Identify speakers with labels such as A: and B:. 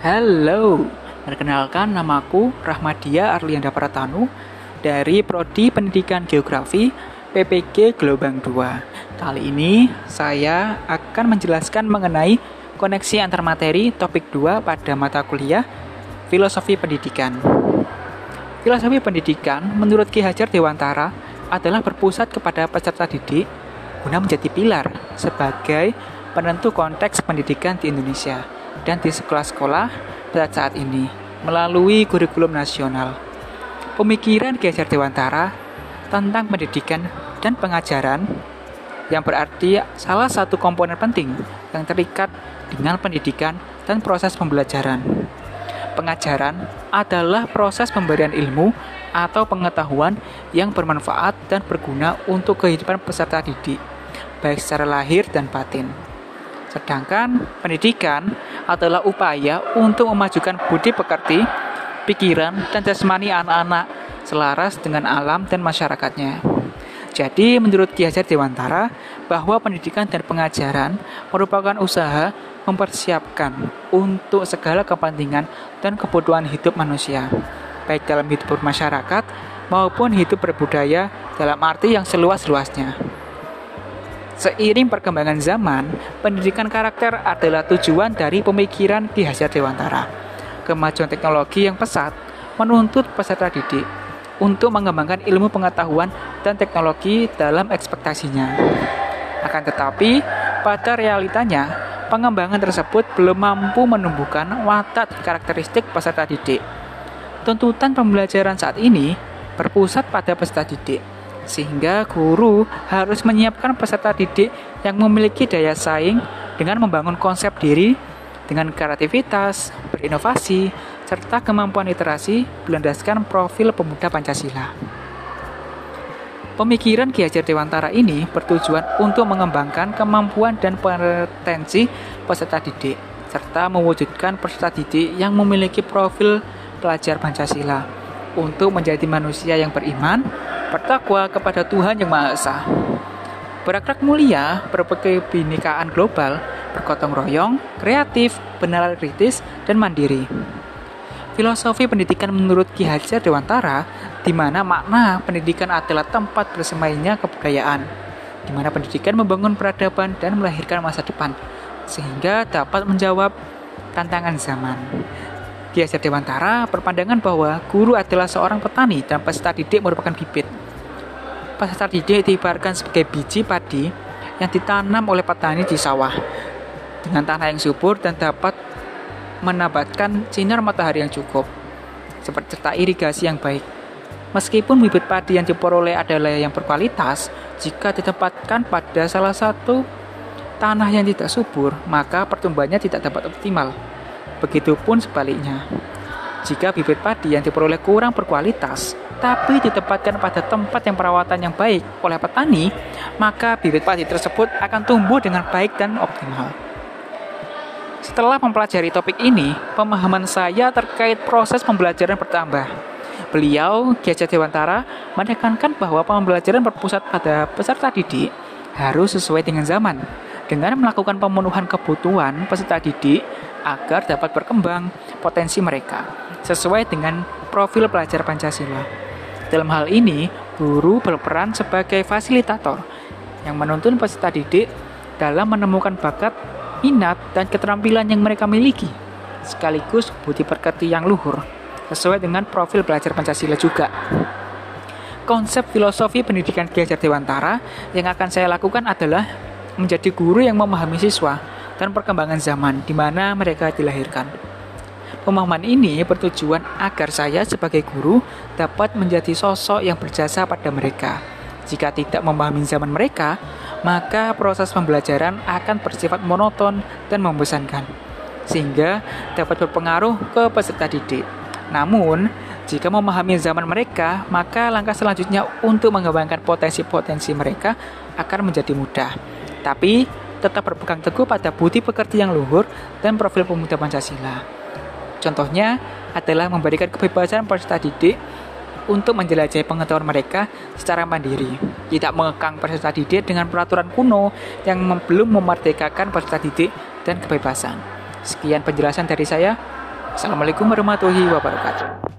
A: Halo, perkenalkan namaku Rahmadia Arlianda Pratanu dari Prodi Pendidikan Geografi PPG Gelombang 2. Kali ini saya akan menjelaskan mengenai koneksi antar materi topik 2 pada mata kuliah Filosofi Pendidikan. Filosofi pendidikan menurut Ki Hajar Dewantara adalah berpusat kepada peserta didik guna menjadi pilar sebagai penentu konteks pendidikan di Indonesia dan di sekolah-sekolah pada saat ini melalui kurikulum nasional. Pemikiran Ki Hajar Dewantara tentang pendidikan dan pengajaran yang berarti salah satu komponen penting yang terikat dengan pendidikan dan proses pembelajaran. Pengajaran adalah proses pemberian ilmu atau pengetahuan yang bermanfaat dan berguna untuk kehidupan peserta didik, baik secara lahir dan batin. Sedangkan pendidikan adalah upaya untuk memajukan budi pekerti, pikiran, dan jasmani anak-anak selaras dengan alam dan masyarakatnya. Jadi, menurut Ki Hajar Dewantara, bahwa pendidikan dan pengajaran merupakan usaha mempersiapkan untuk segala kepentingan dan kebutuhan hidup manusia, baik dalam hidup bermasyarakat maupun hidup berbudaya dalam arti yang seluas-luasnya. Seiring perkembangan zaman, pendidikan karakter adalah tujuan dari pemikiran Ki Hajar Dewantara. Kemajuan teknologi yang pesat menuntut peserta didik untuk mengembangkan ilmu pengetahuan dan teknologi dalam ekspektasinya. Akan tetapi, pada realitanya, pengembangan tersebut belum mampu menumbuhkan watak karakteristik peserta didik. Tuntutan pembelajaran saat ini berpusat pada peserta didik sehingga guru harus menyiapkan peserta didik yang memiliki daya saing dengan membangun konsep diri dengan kreativitas, berinovasi, serta kemampuan literasi berlandaskan profil pemuda Pancasila. Pemikiran Ki Hajar Dewantara ini bertujuan untuk mengembangkan kemampuan dan potensi peserta didik, serta mewujudkan peserta didik yang memiliki profil pelajar Pancasila untuk menjadi manusia yang beriman, bertakwa kepada Tuhan Yang Maha Esa. Berakhlak mulia, berkebinekaan global, bergotong royong, kreatif, benar kritis, dan mandiri. Filosofi pendidikan menurut Ki Hajar Dewantara, di mana makna pendidikan adalah tempat bersemainya kebudayaan, di mana pendidikan membangun peradaban dan melahirkan masa depan, sehingga dapat menjawab tantangan zaman. Ki Hajar Dewantara berpandangan bahwa guru adalah seorang petani dan peserta didik merupakan bibit. Peserta didik diibaratkan sebagai biji padi yang ditanam oleh petani di sawah dengan tanah yang subur dan dapat menabatkan sinar matahari yang cukup seperti serta irigasi yang baik. Meskipun bibit padi yang diperoleh adalah yang berkualitas, jika ditempatkan pada salah satu tanah yang tidak subur, maka pertumbuhannya tidak dapat optimal. Begitupun sebaliknya. Jika bibit padi yang diperoleh kurang berkualitas, tapi ditempatkan pada tempat yang perawatan yang baik oleh petani, maka bibit padi tersebut akan tumbuh dengan baik dan optimal. Setelah mempelajari topik ini, pemahaman saya terkait proses pembelajaran bertambah. Beliau, Kiai Dewantara, menekankan bahwa pembelajaran berpusat pada peserta didik harus sesuai dengan zaman, dengan melakukan pemenuhan kebutuhan peserta didik agar dapat berkembang potensi mereka sesuai dengan profil pelajar Pancasila. Dalam hal ini, guru berperan sebagai fasilitator yang menuntun peserta didik dalam menemukan bakat, minat, dan keterampilan yang mereka miliki, sekaligus budi pekerti yang luhur, sesuai dengan profil belajar Pancasila juga. Konsep filosofi pendidikan Ki Hajar Dewantara yang akan saya lakukan adalah menjadi guru yang memahami siswa dan perkembangan zaman di mana mereka dilahirkan. Pemahaman ini bertujuan agar saya sebagai guru dapat menjadi sosok yang berjasa pada mereka. Jika tidak memahami zaman mereka, maka proses pembelajaran akan bersifat monoton dan membosankan, sehingga dapat berpengaruh ke peserta didik. Namun, jika memahami zaman mereka, maka langkah selanjutnya untuk mengembangkan potensi-potensi mereka akan menjadi mudah. Tapi, tetap berpegang teguh pada budi pekerti yang luhur dan profil pemuda Pancasila. Contohnya adalah memberikan kebebasan peserta didik untuk menjelajahi pengetahuan mereka secara mandiri, tidak mengekang peserta didik dengan peraturan kuno yang belum memerdekakan peserta didik dan kebebasan. Sekian penjelasan dari saya. Assalamualaikum warahmatullahi wabarakatuh.